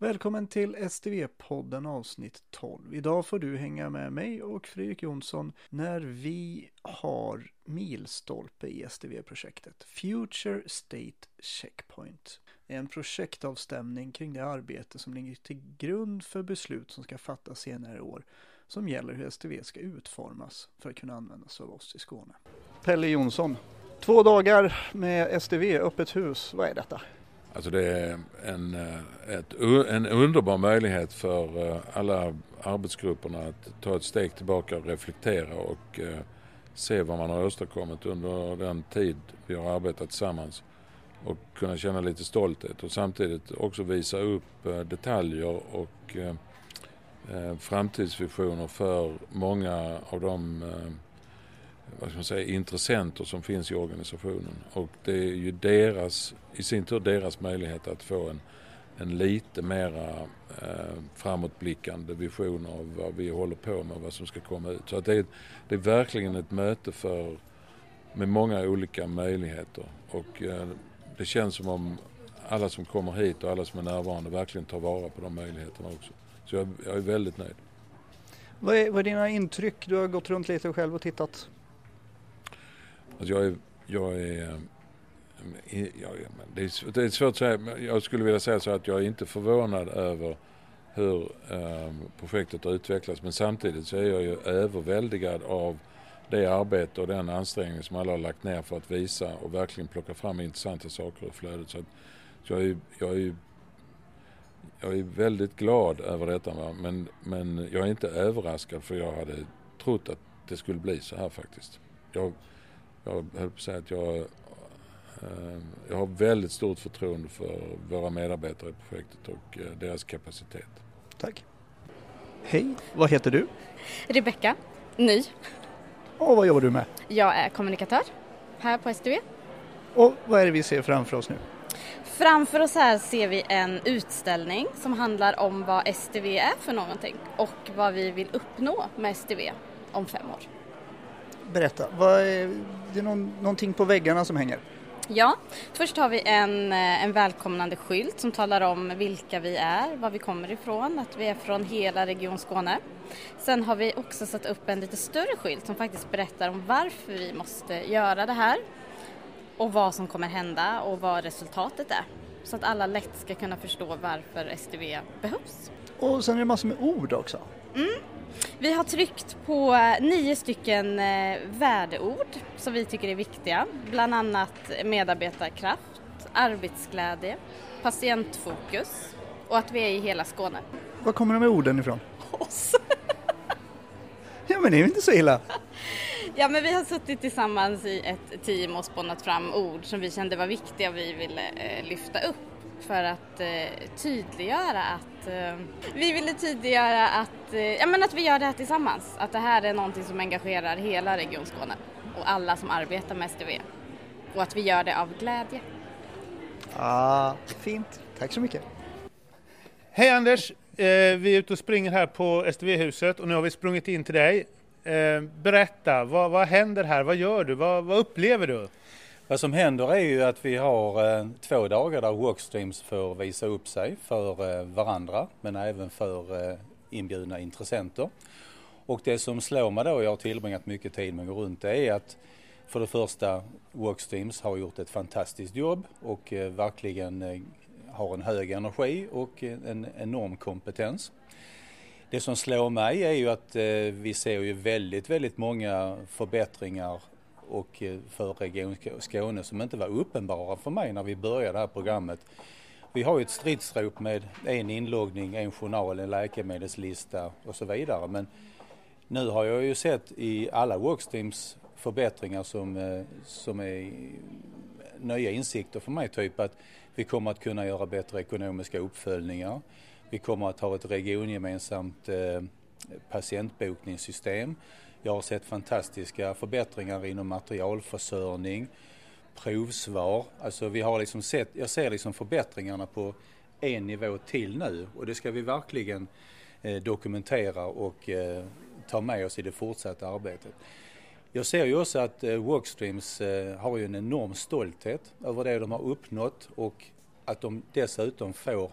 Välkommen till STV-podden avsnitt 12. Idag får du hänga med mig och Fredrik Jonsson när vi har milstolpe i STV-projektet Future State Checkpoint. En projektavstämning kring det arbete som ligger till grund för beslut som ska fattas senare i år som gäller hur STV ska utformas för att kunna användas av oss i Skåne. Pelle Jonsson, två dagar med STV, öppet hus, vad är detta? Alltså det är en, eh, ett, en underbar möjlighet för eh, alla arbetsgrupperna att ta ett steg tillbaka och reflektera och eh, se vad man har åstadkommit under den tid vi har arbetat tillsammans och kunna känna lite stolthet och samtidigt också visa upp detaljer och framtidsvisioner för många av de vad ska man säga, intressenter som finns i organisationen. Och det är ju deras, i sin tur deras möjlighet att få en, en lite mera eh, framåtblickande vision av vad vi håller på med och vad som ska komma ut. Så att det, är, det är verkligen ett möte för, med många olika möjligheter. Och eh, det känns som om alla som kommer hit och alla som är närvarande verkligen tar vara på de möjligheterna också. Så jag, jag är väldigt nöjd. Vad är, vad är dina intryck? Du har gått runt lite själv och tittat. Alltså jag är, jag är ehm, jag, det, är, det är svårt att säga, jag skulle vilja säga så att jag är inte förvånad över hur eh, projektet har utvecklats men samtidigt så är jag ju överväldigad av det arbete och den ansträngning som alla har lagt ner för att visa och verkligen plocka fram intressanta saker ur flödet. Så, att, så jag, är, jag, är, jag är väldigt glad över detta va? Men, men jag är inte överraskad för jag hade trott att det skulle bli så här faktiskt. Jag, jag höll på att säga att jag, eh, jag har väldigt stort förtroende för våra medarbetare i projektet och eh, deras kapacitet. Tack. Hej, vad heter du? Rebecka, ny. Och vad jobbar du med? Jag är kommunikatör här på STV. Och vad är det vi ser framför oss nu? Framför oss här ser vi en utställning som handlar om vad STV är för någonting och vad vi vill uppnå med STV om fem år. Berätta, vad är, det är någon, någonting på väggarna som hänger? Ja, först har vi en, eh, en välkomnande skylt som talar om vilka vi är, var vi kommer ifrån, att vi är från hela Region Skåne. Sen har vi också satt upp en lite större skylt som faktiskt berättar om varför vi måste göra det här och vad som kommer hända och vad resultatet är. Så att alla lätt ska kunna förstå varför STV behövs. Och sen är det massor med ord också. Mm. Vi har tryckt på nio stycken eh, värdeord som vi tycker är viktiga, bland annat medarbetarkraft, arbetsglädje, patientfokus och att vi är i hela Skåne. Var kommer de här orden ifrån? Oss! ja men det är ju inte så illa. Ja men vi har suttit tillsammans i ett team och spånat fram ord som vi kände var viktiga och vi ville eh, lyfta upp för att eh, tydliggöra att eh, vi ville tydliggöra att, eh, ja, men att vi gör det här tillsammans. Att det här är någonting som engagerar hela Region Skåne och alla som arbetar med STV. Och att vi gör det av glädje. Ah, fint. Tack så mycket. Hej Anders! Eh, vi är ute och springer här på STV-huset och nu har vi sprungit in till dig. Eh, berätta, vad, vad händer här? Vad gör du? Vad, vad upplever du? Vad som händer är ju att vi har eh, två dagar där Workstreams får visa upp sig för eh, varandra men även för eh, inbjudna intressenter. Och det som slår mig då, jag har tillbringat mycket tid med att gå runt, det är att för det första Workstreams har gjort ett fantastiskt jobb och eh, verkligen eh, har en hög energi och eh, en enorm kompetens. Det som slår mig är ju att eh, vi ser ju väldigt, väldigt många förbättringar och eh, för Region Skåne som inte var uppenbara för mig när vi började det här programmet. Vi har ju ett stridsrop med en inloggning, en journal, en läkemedelslista och så vidare. Men nu har jag ju sett i alla workstreams förbättringar som, eh, som är nya insikter för mig. Typ att vi kommer att kunna göra bättre ekonomiska uppföljningar. Vi kommer att ha ett regiongemensamt eh, patientbokningssystem. Jag har sett fantastiska förbättringar inom materialförsörjning, provsvar. Alltså vi har liksom sett, jag ser liksom förbättringarna på en nivå till nu och det ska vi verkligen eh, dokumentera och eh, ta med oss i det fortsatta arbetet. Jag ser ju också att eh, Workstreams eh, har ju en enorm stolthet över det de har uppnått och att de dessutom får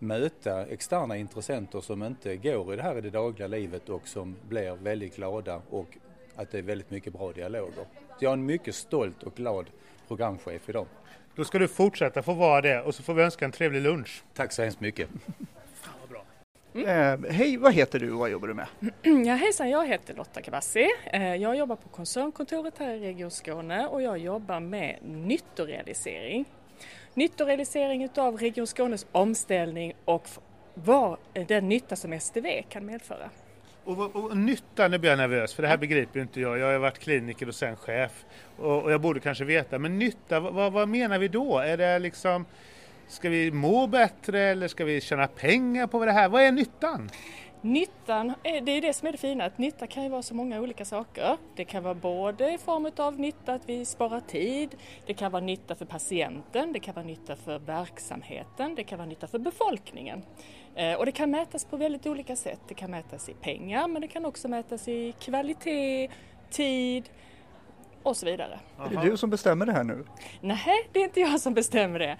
möta externa intressenter som inte går i det här i det dagliga livet och som blir väldigt glada och att det är väldigt mycket bra dialoger. Så jag är en mycket stolt och glad programchef idag. Då ska du fortsätta få vara det och så får vi önska en trevlig lunch. Tack så hemskt mycket. Eh, hej, vad heter du och vad jobbar du med? Ja, hejsan, jag heter Lotta Kabassi. Eh, Jag jobbar på koncernkontoret här i Region Skåne och jag jobbar med nyttorealisering. Nyttorealisering utav Region Skånes omställning och vad den nytta som STV kan medföra. Och, vad- och nytta, nu blir jag nervös för det här begriper ju inte jag. Jag har varit kliniker och sen chef och, och jag borde kanske veta. Men nytta, vad, vad menar vi då? Är det liksom, ska vi må bättre eller ska vi tjäna pengar på det här? Vad är nyttan? Nyttan, är- det är det som är det fina, att nytta kan ju vara så många olika saker. Det kan vara både i form av nytta att vi sparar tid, det kan vara nytta för patienten, det kan vara nytta för verksamheten, det kan vara nytta för befolkningen. Eh, Och det kan mätas på väldigt olika sätt. Det kan mätas i pengar men det kan också mätas i kvalitet, tid och så vidare. Är det du som bestämmer det här nu? Nej, det är inte jag som bestämmer det.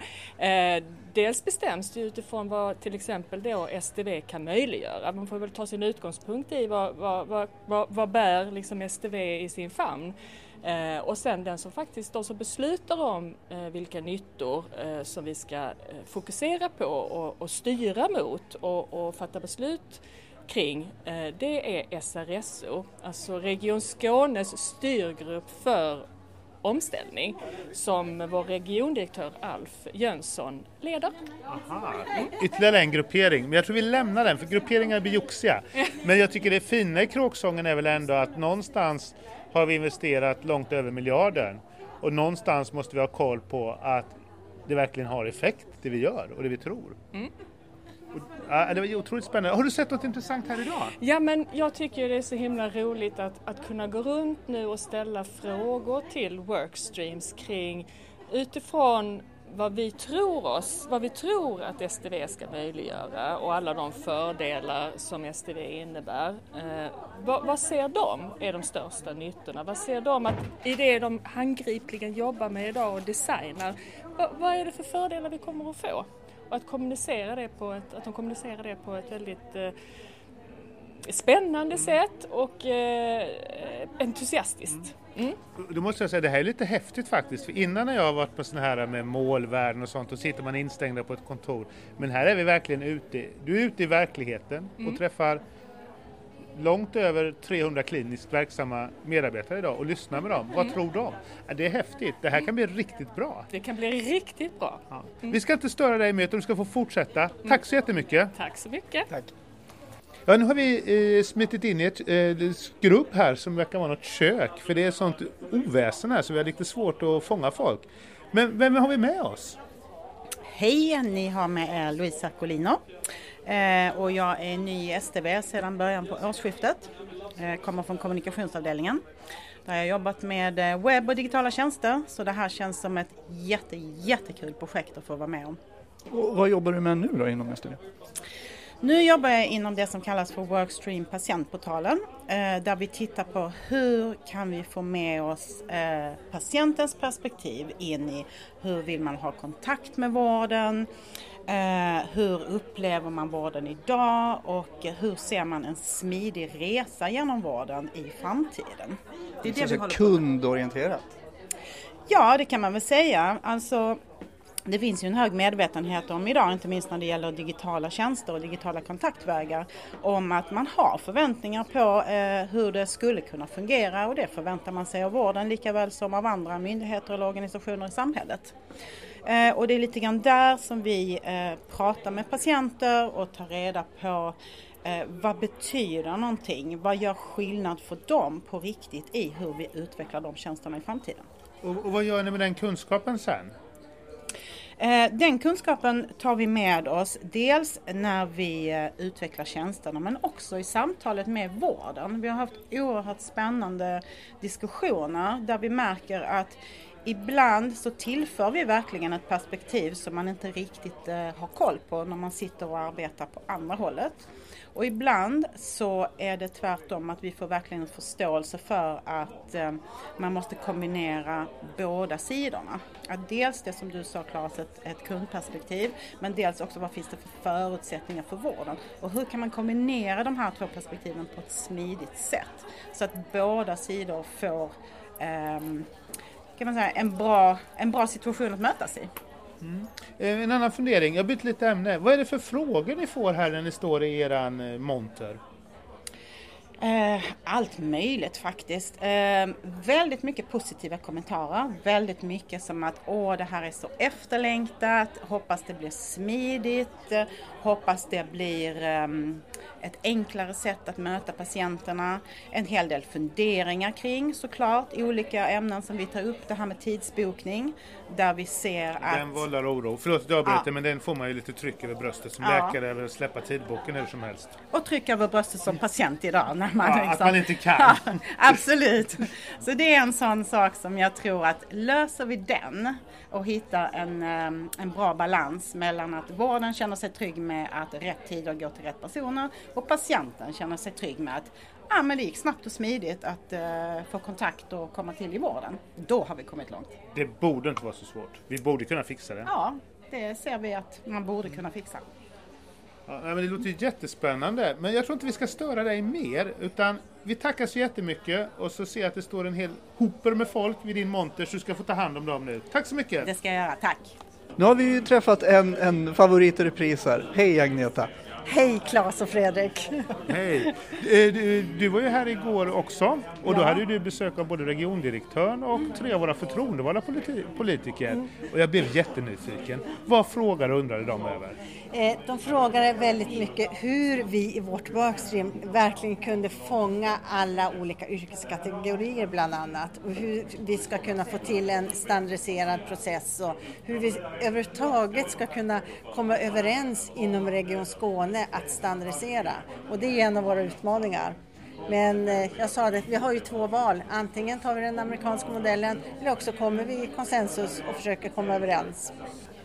Dels bestäms det utifrån vad till exempel då STV kan möjliggöra. Man får väl ta sin utgångspunkt i vad, vad, vad, vad, vad bär liksom STV i sin famn. Eh, och sen den som faktiskt de som beslutar om eh, vilka nyttor eh, som vi ska eh, fokusera på och, och styra mot och, och fatta beslut kring, eh, det är SRSO, alltså Region Skånes styrgrupp för omställning som vår regiondirektör Alf Jönsson leder. Ytterligare en gruppering, men jag tror vi lämnar den för grupperingar blir joxiga. Men jag tycker det fina i kråksången är väl ändå att någonstans har vi investerat långt över miljarden och någonstans måste vi ha koll på att det verkligen har effekt det vi gör och det vi tror. Och, ja, det var ju otroligt spännande. Har du sett något intressant här idag? Ja men jag tycker det är så himla roligt att, att kunna gå runt nu och ställa frågor till workstreams kring utifrån vad vi tror oss, vad vi tror att STV ska möjliggöra och alla de fördelar som STV innebär. Eh, vad, vad ser de är de största nyttorna? Vad ser de att i det de handgripligen jobbar med idag och designar, vad, vad är det för fördelar vi kommer att få? Och att kommunicera det på ett, att de kommunicerar det på ett väldigt eh, spännande sätt och eh, entusiastiskt. Mm. Då måste jag säga det här är lite häftigt faktiskt. För innan när jag har varit på sådana här med målvärden och sånt, då sitter man instängda på ett kontor. Men här är vi verkligen ute. Du är ute i verkligheten och träffar långt över 300 kliniskt verksamma medarbetare idag och lyssnar med dem. Vad tror de? Det är häftigt. Det här kan bli riktigt bra. Det kan bli riktigt bra. Ja. Vi ska inte störa dig mer utan du ska få fortsätta. Tack så jättemycket. Tack så mycket. Ja, nu har vi eh, smitit in i ett eh, skrubb här som verkar vara något kök. För det är sånt oväsen här så vi har lite svårt att fånga folk. Men vem har vi med oss? Hej, ni har med er Louise Arcolino. Eh, och jag är ny i STV sedan början på årsskiftet. Eh, kommer från kommunikationsavdelningen. Där har jag jobbat med eh, webb och digitala tjänster. Så det här känns som ett jätte, jättekul projekt att få vara med om. Och vad jobbar du med nu då inom STV? Nu jobbar jag inom det som kallas för Workstream patientportalen eh, där vi tittar på hur kan vi få med oss patientens perspektiv in i hur vill man ha kontakt med vården, eh, hur upplever man vården idag och hur ser man en smidig resa genom vården i framtiden. Det är det vi Alltså håller kundorienterat. Ja, det kan man väl säga. Alltså, det finns ju en hög medvetenhet om idag, inte minst när det gäller digitala tjänster och digitala kontaktvägar, om att man har förväntningar på eh, hur det skulle kunna fungera och det förväntar man sig av vården lika väl som av andra myndigheter eller organisationer i samhället. Eh, och det är lite grann där som vi eh, pratar med patienter och tar reda på eh, vad betyder någonting? Vad gör skillnad för dem på riktigt i hur vi utvecklar de tjänsterna i framtiden? Och, och vad gör ni med den kunskapen sen? Eh, Den kunskapen tar vi med oss dels när vi eh, utvecklar tjänsterna men också i samtalet med vården. Vi har haft oerhört spännande diskussioner där vi märker att ibland så tillför vi verkligen ett perspektiv som man inte riktigt eh, har koll på när man sitter och arbetar på andra hållet. Och ibland så är det tvärtom att vi får verkligen en förståelse för att eh, man måste kombinera båda sidorna. Att dels det som du sa Claes, ett, ett kundperspektiv, men dels också vad finns det för förutsättningar för vården? Och hur kan man kombinera de här två perspektiven på ett smidigt sätt? Så att båda sidor får eh, kan man säga, en, bra, en bra situation att mötas i. Mm. En annan fundering, jag byter lite ämne. Vad är det för frågor ni får här när ni står i eran eh, monter? Eh, allt möjligt faktiskt. Eh, väldigt mycket positiva kommentarer. Väldigt mycket som att åh det här är så efterlängtat, hoppas det blir smidigt, hoppas det blir um, ett enklare sätt att möta patienterna. En hel del funderingar kring såklart olika ämnen som vi tar upp. Det här med tidsbokning där vi ser att... Den vållar oro. Förlåt att jag avbryter ja. men den får man ju lite tryck över bröstet som ja. läkare eller släppa tidboken hur som helst. Och tryck över bröstet som patient idag. När man ja, liksom... Att man inte kan. Ja, absolut. Så det är en sån sak som jag tror att löser vi den och hittar en, ehm, en bra balans mellan att vården känner sig trygg med att rätt tider går till rätt personer och patienten känner sig trygg med att ah, men det gick snabbt och smidigt att uh, få kontakt och komma till i vården. Då har vi kommit långt. Det borde inte vara så svårt. Vi borde kunna fixa det. Ja, det ser vi att man borde kunna fixa. Ja, men det låter jättespännande, men jag tror inte vi ska störa dig mer, utan vi tackar så jättemycket och så ser jag att det står en hel hoper med folk vid din monter så du ska få ta hand om dem nu. Tack så mycket! Det ska jag göra, tack! Nu har vi ju träffat en, en favorit i repris här. Hej Agneta! Hej Claes och Fredrik! Hej! Eh, du, du, var ju här igår också och då hade du besök av både regiondirektören och tre av våra förtroendevalda politi politiker. Mm. Och jag blev jättenyfiken. Vad frågade och undrade de över? Eh, de frågade väldigt mycket hur vi i vårt workstream verkligen kunde fånga alla olika yrkeskategorier bland annat och hur vi ska kunna få till en standardiserad process och hur vi överhuvudtaget ska kunna komma överens inom Region Skåne att standardisera. Och det är en av våra utmaningar. Men eh, jag sa det, vi har ju två val. Antingen tar vi den amerikanska modellen eller också kommer vi i konsensus och försöker komma överens.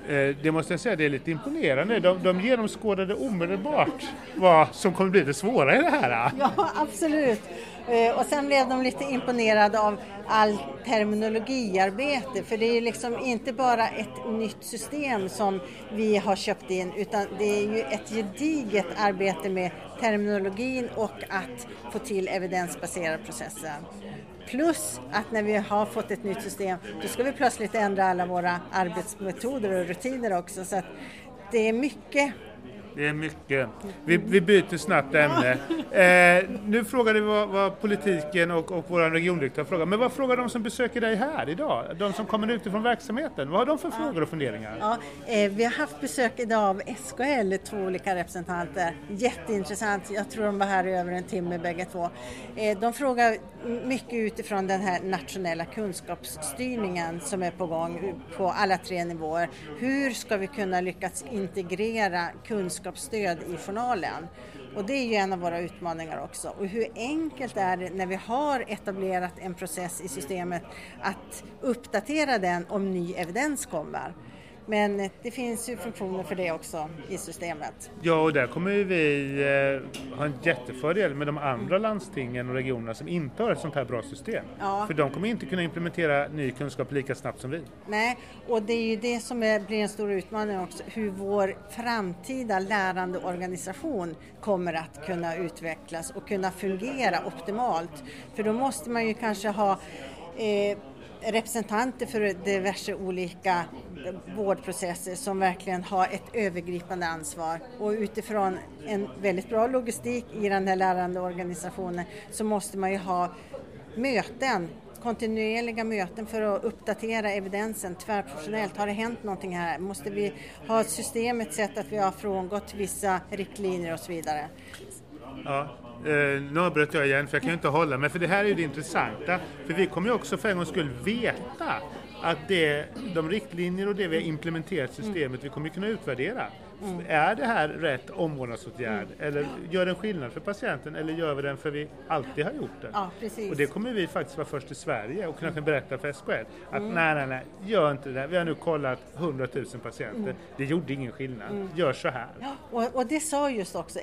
Eh, det måste jag säga, det är lite imponerande. De, de genomskådade omedelbart vad som kommer bli det svåra i det här. Ja, absolut. Eh, och sen blev de lite imponerade av all terminologiarbete för det är liksom inte bara ett nytt system som vi har köpt in utan det är ju ett gediget arbete med terminologin och att få till evidensbaserad processer. Plus att när vi har fått ett nytt system då ska vi plötsligt ändra alla våra arbetsmetoder och rutiner också. Så att det är mycket det är mycket. Vi, vi byter snabbt ämne. Eh, nu frågade vi vad, vad politiken och, och vår regiondirektör frågar. Men vad frågar de som besöker dig här idag? De som kommer utifrån verksamheten. Vad har de för frågor och funderingar? Ja, eh, vi har haft besök idag av SKL, två olika representanter. Jätteintressant. Jag tror de var här i över en timme bägge två. Eh, de frågar mycket utifrån den här nationella kunskapsstyrningen som är på gång på alla tre nivåer. Hur ska vi kunna lyckas integrera kunskap kunskapsstöd i journalen. Och det är ju en av våra utmaningar också. Och hur enkelt är det när vi har etablerat en process i systemet att uppdatera den om ny evidens kommer? Men det finns ju funktioner för det också i systemet. Ja, och där kommer vi eh, ha en jättefördel med de andra landstingen och regionerna som inte har ett sånt här bra system. Ja. För de kommer inte kunna implementera ny kunskap lika snabbt som vi. Nej, och det är ju det som är, blir en stor utmaning också, hur vår framtida lärandeorganisation kommer att kunna utvecklas och kunna fungera optimalt. För då måste man ju kanske ha eh, representanter för diverse olika vårdprocesser som verkligen har ett övergripande ansvar och utifrån en väldigt bra logistik i den här lärande organisationen så måste man ju ha möten kontinuerliga möten för att uppdatera evidensen tvärprofessionellt. Har det hänt någonting här? Måste vi ha systemet sett att vi har frångått vissa riktlinjer och så vidare? Ja, Eh, nu avbröt jag igen för jag kan ju inte hålla mig för det här är ju det intressanta. För vi kommer ju också för en gångs skull veta att det, de riktlinjer och det vi har implementerat i systemet, vi kommer ju kunna utvärdera. Mm. Är det här rätt omvårdnadsåtgärd mm. eller gör den skillnad för patienten eller gör vi den för vi alltid har gjort den? Ja. Och det kommer vi faktiskt vara först i Sverige och kunna mm. berätta för SKL att mm. nej, nej, nej, gör inte det. Vi har nu kollat 100 000 patienter. Mm. Det gjorde ingen skillnad. Mm. Gör så här. Ja, och, och, det sa just också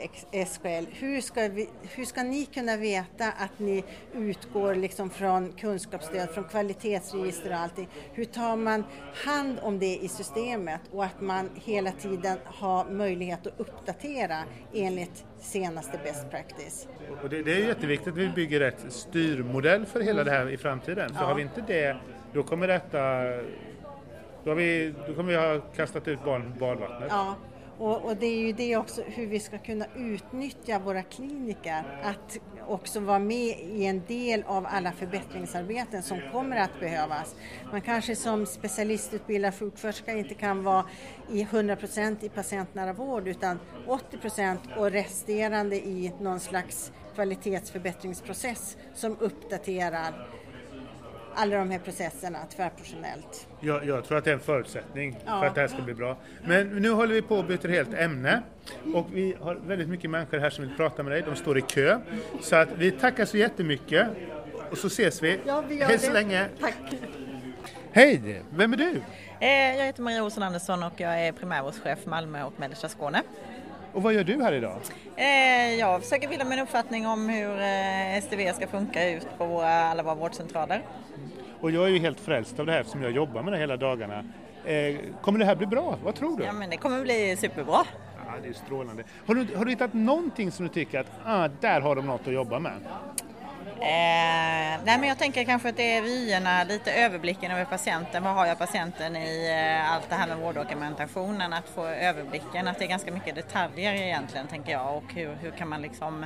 SKL. Hur ska, vi, hur ska ni kunna veta att ni utgår liksom från kunskapsstöd, från kvalitetsregister och allting? Hur tar man hand om det i systemet och att man hela tiden ha möjlighet att uppdatera enligt senaste best practice. Och det, det är jätteviktigt att vi bygger rätt styrmodell för hela det här i framtiden. För ja. har vi inte det, då kommer detta då, har vi, då kommer vi ha kastat ut barn badvattnet. Ja, och, och, det är ju det också hur vi ska kunna utnyttja våra kliniker, att också vara med i en del av alla förbättringsarbeten som kommer att behövas. Man kanske som specialistutbildad sjuksköterska inte kan vara i 100% i patientnära vård utan 80% och resterande i någon slags kvalitetsförbättringsprocess som uppdaterar alla de här processerna tvärprofessionellt. Jag, jag tror att det är en förutsättning ja. för att det här ska bli bra. Men nu håller vi på att byta helt ämne och vi har väldigt mycket människor här som vill prata med dig. De står i kö. Så att vi tackar så jättemycket och så ses vi. Ja, vi gör Hej så det. länge. Tack. Hej, vem är du? Eh, jag heter Maria Olsson Andersson och jag är primärvårdschef Malmö och mellersta Skåne. Och vad gör du här idag? Eh, jag försöker bilda mig en uppfattning om hur STV ska funka ut på våra, alla våra vårdcentraler. Och jag är ju helt frälst av det här eftersom jag jobbar med det hela dagarna. Eh, kommer det här bli bra? Vad tror du? Ja, men det kommer bli superbra. Ja, det är strålande. Har du, har du hittat någonting som du tycker att ah, där har de något att jobba med? Eh, nej men jag tänker kanske att det är vyerna, lite överblicken över patienten. Vad har jag patienten i eh, allt det här med vårddokumentationen? Att få överblicken, att det är ganska mycket detaljer egentligen tänker jag och hur, hur kan man liksom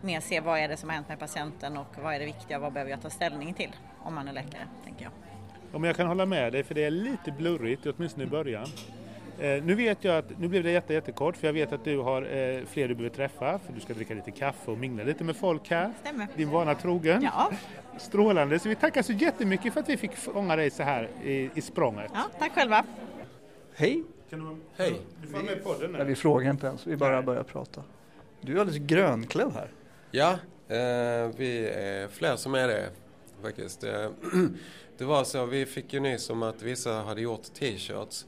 mer se vad är det som har hänt med patienten och vad är det viktiga, vad behöver jag ta ställning till om man är läkare, tänker jag. Ja, men jag kan hålla med dig för det är lite blurrigt, åtminstone i början. Eh, nu vet jag att, nu blev det jätte, jättekort för jag vet att du har eh, fler du behöver träffa för du ska dricka lite kaffe och mingla lite med folk här. Stämmer. Din vana trogen. Ja. Strålande, så vi tackar så jättemycket för att vi fick fånga dig så här i, i språnget. Ja, tack själva. Hej. Du, Hej. Du får med podden nu. vi frågar inte ens, vi bara börjar prata. Du är alldeles grönklädd här. Ja, eh, vi är fler som är det faktiskt. Eh, det var så, vi fick ju nys om att vissa hade gjort t-shirts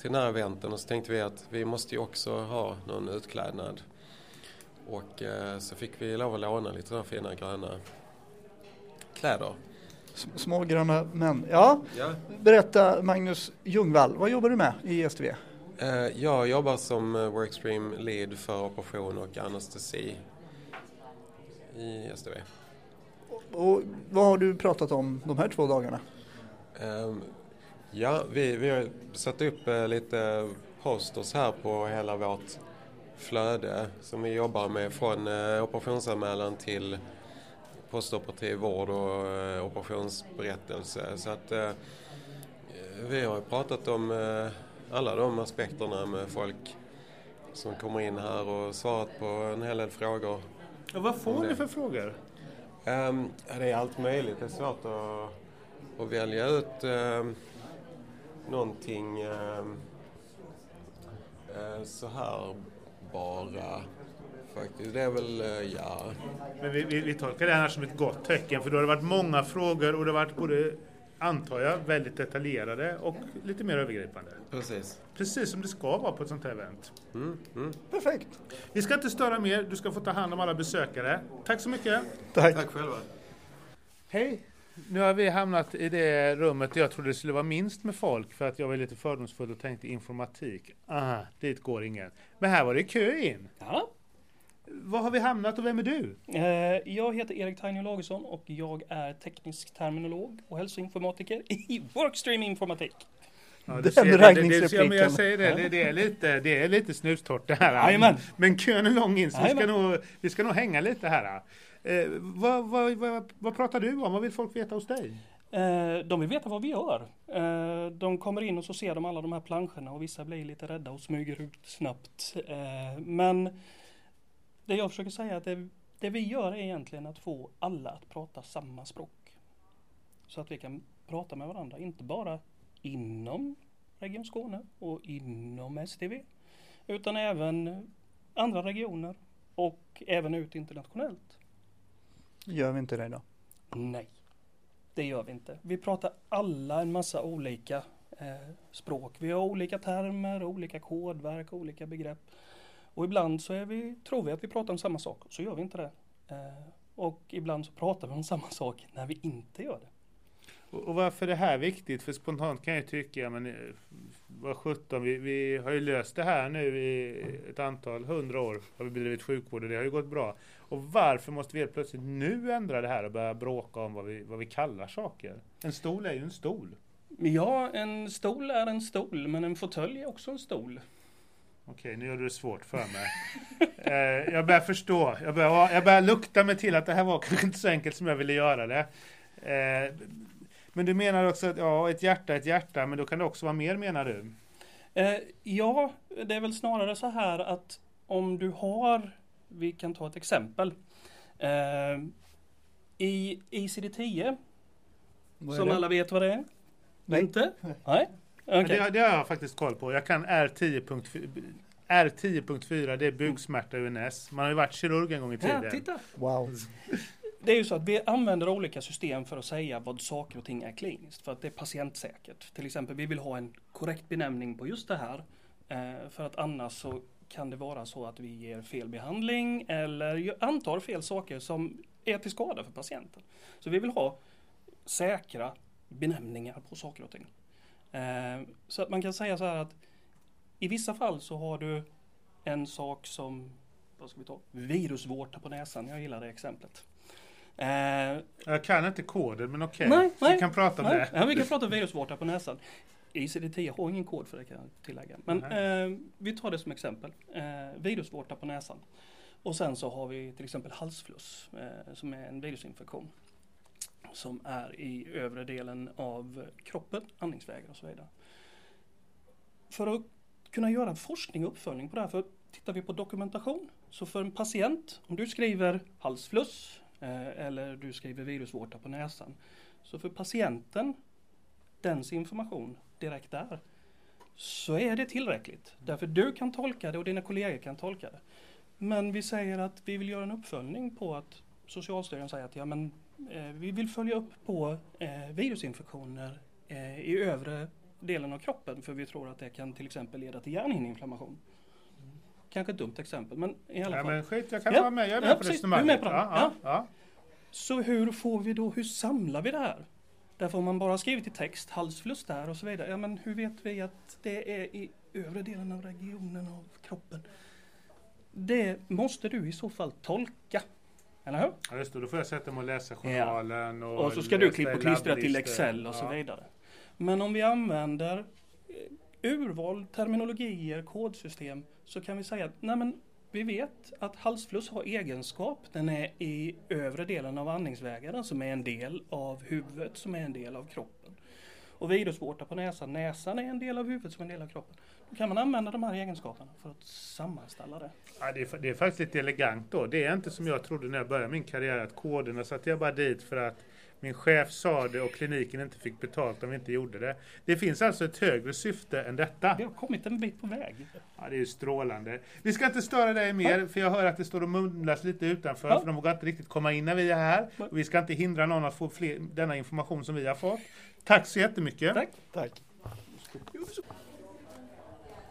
till den här eventen och så tänkte vi att vi måste ju också ha någon utklädnad. Och eh, så fick vi lov att låna lite sådana fina gröna kläder. Små gröna män. Ja. ja. Berätta Magnus Ljungvall, vad jobbar du med i STV? Eh, jag jobbar som Workstream Lead för operation och anestesi i STV. Och vad har du pratat om de här två dagarna? Um, ja, vi, vi har satt upp uh, lite posters här på hela vårt flöde som vi jobbar med från uh, operationsanmälan till postoperativ vård och uh, operationsberättelse. Så att vi har pratat om alla de aspekterna med folk som kommer in här och svarat på en hel del frågor och vad får ni för frågor? Um, det är allt möjligt. Det är svårt att, att välja ut um, någonting um, uh, så här bara. Faktiskt. Det är väl, uh, ja. Men vi, vi, vi tolkar det här som ett gott tecken för då har det varit många frågor och det har varit både antar jag, väldigt detaljerade och lite mer övergripande. Precis. Precis som det ska vara på ett sånt här event. Mm, mm. Perfekt. Vi ska inte störa mer, du ska få ta hand om alla besökare. Tack så mycket. Tack. Tack själva. Hej. Nu har vi hamnat i det rummet där jag trodde det skulle vara minst med folk för att jag var lite fördomsfull och tänkte informatik. Aha, dit går ingen. Men här var det kö in. Ja. Var har vi hamnat och vem är du? Eh, jag heter Erik Tainio Lagersson och jag är teknisk terminolog och hälsoinformatiker i Workstream Informatik. Ja, Den ser, raggningsrepliken. Det, det, jag säger det, det, det, är lite, det är lite snustort det här. Jajamän. Men kön är lång in så vi ska, nog, vi ska nog hänga lite här. Eh, vad, vad, vad, vad pratar du om? Vad vill folk veta hos dig? Eh, de vill veta vad vi gör. Eh, de kommer in och så ser de alla de här planscherna och vissa blir lite rädda och smyger ut snabbt. Eh, men det jag försöker säga är att det, det vi gör är egentligen att få alla att prata samma språk. Så att vi kan prata med varandra, inte bara inom Region Skåne och inom STV. utan även andra regioner och även ut internationellt. Gör vi inte det då? Nej, det gör vi inte. Vi pratar alla en massa olika eh, språk. Vi har olika termer, olika kodverk, olika begrepp. Och ibland så är vi, tror vi att vi pratar om samma sak, så gör vi inte det. Eh, och ibland så pratar vi om samma sak när vi inte gör det. Och, varför är det här viktigt? För spontant kan jag tycka, men eh, vad sjutton, vi, vi har ju löst det här nu i ett antal hundra år har vi bedrivit sjukvård och det har ju gått bra. Och varför måste vi helt plötsligt nu ändra det här och börja bråka om vad vi, vad vi kallar saker? En stol är ju en stol. Ja, en stol är en stol, men en fåtölj är också en stol. Okej, nu gör du det svårt för mig. eh, jag börjar förstå. Jag börjar, jag börjar lukta mig till att det här var kanske inte så enkelt som jag ville göra det. Eh, men du menar också att ja, ett hjärta är ett hjärta, men då kan det också vara mer menar du? Eh, ja, det är väl snarare så här att om du har, vi kan ta ett exempel. Eh, I ICD-10, som det? alla vet vad det är. Nej. Inte? Nej. Okej. Det, det har jag faktiskt koll på. Jag kan R10.4. R10.4 det är buksmärta UNS. Man har ju varit kirurg en gång i tiden. Ja, titta. Wow. Det är ju så att vi använder olika system för att säga vad saker och ting är kliniskt. För att det är patientsäkert. Till exempel, vi vill ha en korrekt benämning på just det här. Eh, för att annars så kan det vara så att vi ger fel behandling eller antar fel saker som är till skada för patienten. Så vi vill ha säkra benämningar på saker och ting. Eh, så att man kan säga så här att i vissa fall så har du en sak som, vad ska vi ta, virusvårta på näsan. Jag gillar det exemplet. Eh, Jag kan inte koden, men okej. Nej, nej, Vi kan prata om nej. det. Ja, vi kan prata om virusvårta på näsan. ICD-10 har ingen kod för det kan jag tillägga. Men eh, vi tar det som exempel. Eh, virusvårta på näsan. Och sen så har vi till exempel halsfluss eh, som är en virusinfektion. Som är i övre delen av kroppen, andningsvägar och så vidare. För att kunna göra forskning och uppföljning på det här, för tittar vi på dokumentation, så för en patient, om du skriver halsfluss eh, eller du skriver virusvårta på näsan, så för patienten, dens information direkt där, så är det tillräckligt. Därför du kan tolka det och dina kollegor kan tolka det. Men vi säger att vi vill göra en uppföljning på att Socialstyrelsen säger att ja, men, vi vill följa upp på eh, virusinfektioner eh, i övre delen av kroppen för vi tror att det kan till exempel leda till hjärnhinneinflammation. Kanske ett dumt exempel men i alla Ja, fall. men skit, jag kan Ja, vara med. Jag är med ja, på resonemanget. Med på det? Ja, ja, ja. Så hur får vi då, hur samlar vi det här? Därför om man bara skrivit i text, halsfluss där och så vidare, ja men hur vet vi att det är i övre delen av regionen av kroppen? Det måste du i så fall tolka. Eller hur? Ja, just det. Då får jag sätta mig och läsa journalen. Och, Och så ska du klippa och klistra till. Excel och så Ja. vidare. Men om vi använder eh, urval, terminologier, kodsystem så kan vi säga att nej men, vi vet att halsfluss har egenskap. Den är i övre delen av andningsvägarna som är en del av huvudet som är en del av kroppen. Och virusvårta på näsan, näsan är en del av huvudet som är en del av kroppen. Då kan man använda de här egenskaperna för att sammanställa det. Ja, det, är, det är faktiskt lite elegant då. Det är inte som jag trodde när jag började min karriär att koderna satte jag bara dit för att min chef sa det och kliniken inte fick betalt om vi inte gjorde det. Det finns alltså ett högre syfte än detta. Vi har kommit en bit på väg. Ja, det är ju strålande. Vi ska inte störa dig mer, för jag hör att det står och mumlas lite utanför, Ja. för de vågar inte riktigt komma in när vi är här. Och vi ska inte hindra någon att få fler, denna information som vi har fått. Tack så jättemycket. Tack. Tack.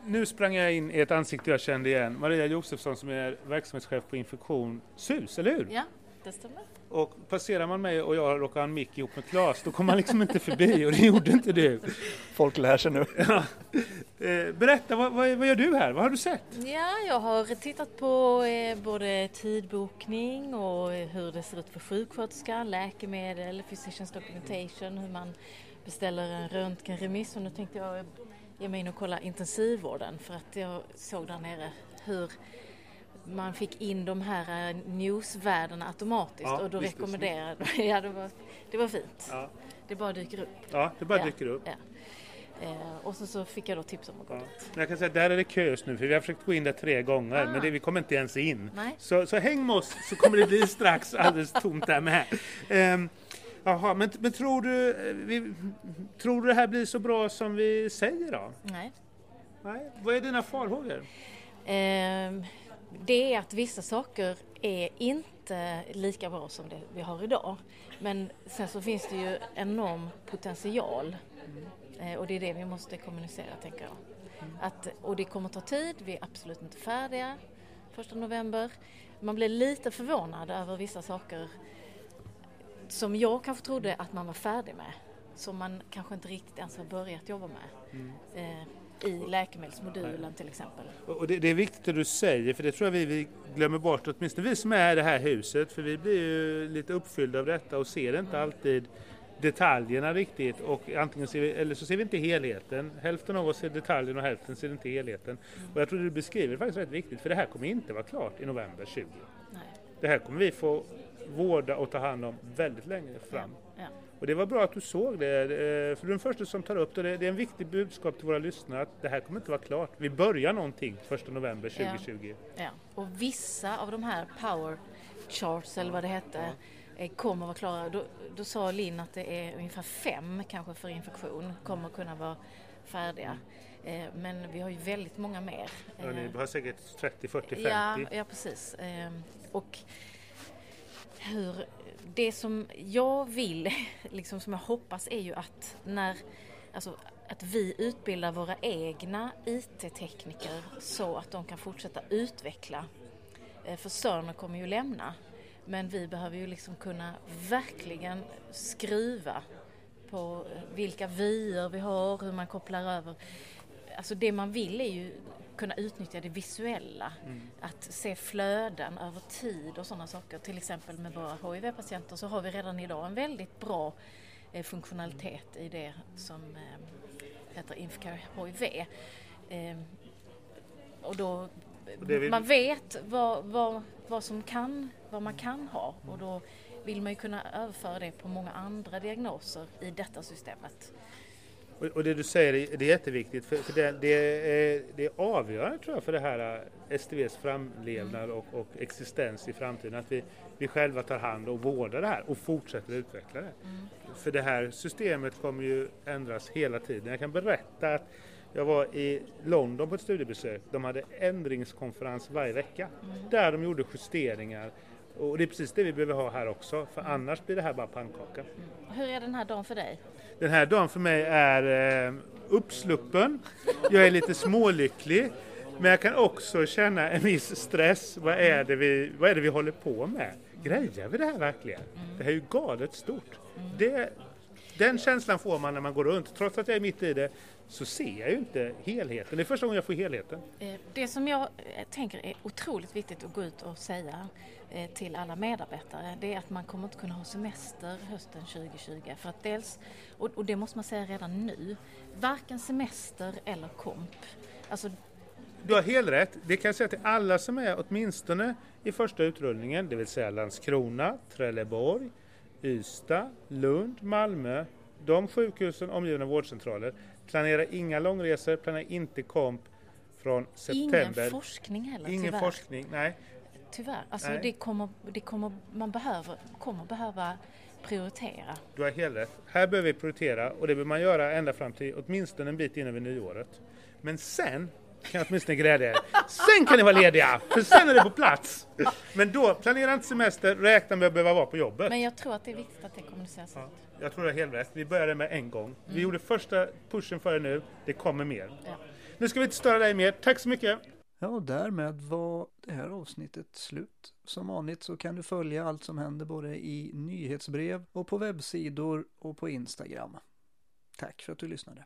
Nu sprang jag in i ett ansikte jag kände igen. Maria Josefsson som är verksamhetschef på Infektion SUS, eller hur? Ja, det stämmer. Och passerar man mig och jag råkar ha en mick ihop med Claes, då kommer man liksom inte förbi och det gjorde inte du. Folk lär sig nu. Ja. Eh, Berätta, vad, vad, vad gör du här? Vad har du sett? Ja, jag har tittat på eh, både tidbokning och eh, hur det ser ut för sjuksköterska, läkemedel, physicians documentation, hur man beställer en röntgenremiss och nu tänkte jag ge mig in och kolla intensivvården för att jag såg där nere hur man fick in de här eh, newsvärdena automatiskt Ja, och då visst, rekommenderade ja, det var, det var fint. Ja. Det bara dyker upp. Ja, det bara Ja, dyker upp. Ja. Eh, och så, så fick jag då tips om att gå dit. Men Jag kan säga där är det kö just nu, för vi har försökt gå in där tre gånger, Ah. men det, vi kommer inte ens in. Nej. Så, så häng med oss så kommer det bli strax alldeles tomt där med. Um, jaha, men, men tror, du, eh, vi, tror du det här blir så bra som vi säger då? Nej. Nej. Vad är dina farhågor? Eh, det är att vissa saker är inte lika bra som det vi har idag. Men sen så finns det ju enorm potential eh, och det är det vi måste kommunicera tänker jag. Att, och det kommer ta tid, vi är absolut inte färdiga första november. Man blir lite förvånad över vissa saker som jag kanske trodde att man var färdig med. Som man kanske inte riktigt ens har börjat jobba med. Mm. Eh, I läkemedelsmodulen till exempel. Och det, det, är viktigt det du säger, för det tror jag vi, vi glömmer bort, åtminstone vi som är i det här huset, för vi blir ju lite uppfyllda av detta och ser inte alltid detaljerna riktigt och antingen ser vi, eller så ser vi inte helheten. Hälften av oss ser detaljen och hälften ser inte helheten. Och jag tror du beskriver det faktiskt rätt viktigt för det här kommer inte vara klart i november 20. Nej. Det här kommer vi få vårda och ta hand om väldigt länge fram. Ja. Och det var bra att du såg det, eh, för du är den första som tar upp det. Det är en viktig budskap till våra lyssnare att det här kommer inte vara klart. Vi börjar någonting 1 november 2020. Ja. Och vissa av de här power charts eller vad det hette eh, kommer vara klara. Då, då sa Linn att det är ungefär fem kanske för infektion kommer kunna vara färdiga. Eh, Men vi har ju väldigt många mer. Ja, ni har säkert 30, 40, 50. Ja, ja precis. Och hur, det som jag vill, liksom som jag hoppas är ju att när, alltså att vi utbildar våra egna IT-tekniker så att de kan fortsätta utveckla. Eh, för Sörner kommer ju lämna. Men vi behöver ju liksom kunna verkligen skruva på eh, vilka vyer vi har, hur man kopplar över. Alltså det man vill är ju kunna utnyttja det visuella. Mm. Att se flöden över tid och sådana saker. Till exempel med våra HIV-patienter så har vi redan idag en väldigt bra eh, funktionalitet i det som eh, heter Infcare HIV. Eh, och då, vill- man vet vad, vad, vad, som kan, vad man kan ha och då vill man ju kunna överföra det på många andra diagnoser i detta systemet. Och, och det du säger är, det är jätteviktigt för, för det, det, är, det är avgörande tror jag för det här eh, STVs framlevnad och, och existens i framtiden. Att vi, vi själva tar hand och vårdar det här och fortsätter utveckla det. För det här systemet kommer ju ändras hela tiden. Jag kan berätta att jag var i London på ett studiebesök. De hade ändringskonferens varje vecka där de gjorde justeringar. Och det är precis det vi behöver ha här också för annars blir det här bara pannkaka. Hur är den här dagen för dig? Den här dagen för mig är eh, uppsluppen. Jag är lite smålycklig. Men jag kan också känna en viss stress. Vad är det vi, vad är det vi håller på med? Grejar vi det här verkligen? Det här är ju galet stort. Det, den känslan får man när man går runt. Trots att jag är mitt i det så ser jag ju inte helheten. Det är första gången jag får helheten. Eh, Det som jag eh, tänker är otroligt viktigt att gå ut och säga till alla medarbetare det är att man kommer inte kunna ha semester hösten 2020. För att dels, och och det måste man säga redan nu, varken semester eller komp. Alltså Du har helt rätt. Det kan jag säga till alla som är åtminstone i första utrullningen, det vill säga Landskrona, Trelleborg, Ystad, Lund, Malmö, de sjukhusen omgivna vårdcentraler. Planera inga långresor, planera inte komp från september. ingen forskning heller Ingen tyvärr. forskning, nej. Tyvärr. Alltså Nej. det kommer, det kommer, man behöver, kommer behöva prioritera. Du har helt rätt. Här behöver vi prioritera och det behöver man göra ända fram till åtminstone en bit in över nyåret. Men sen kan jag åtminstone glädja er. Sen kan ni vara lediga, för sen är det på plats. Men då, planera inte semester, räkna med att behöva vara på jobbet. Men jag tror att det är viktigt att det kommuniceras ut. Jag tror du har helt rätt. Vi började med en gång. Vi gjorde första pushen för er nu. Det kommer mer. Nu ska vi inte störa dig mer. Tack så mycket. Ja, och därmed var det här avsnittet slut. Som vanligt så kan du följa allt som händer både i nyhetsbrev och på webbsidor och på Instagram. Tack för att du lyssnade.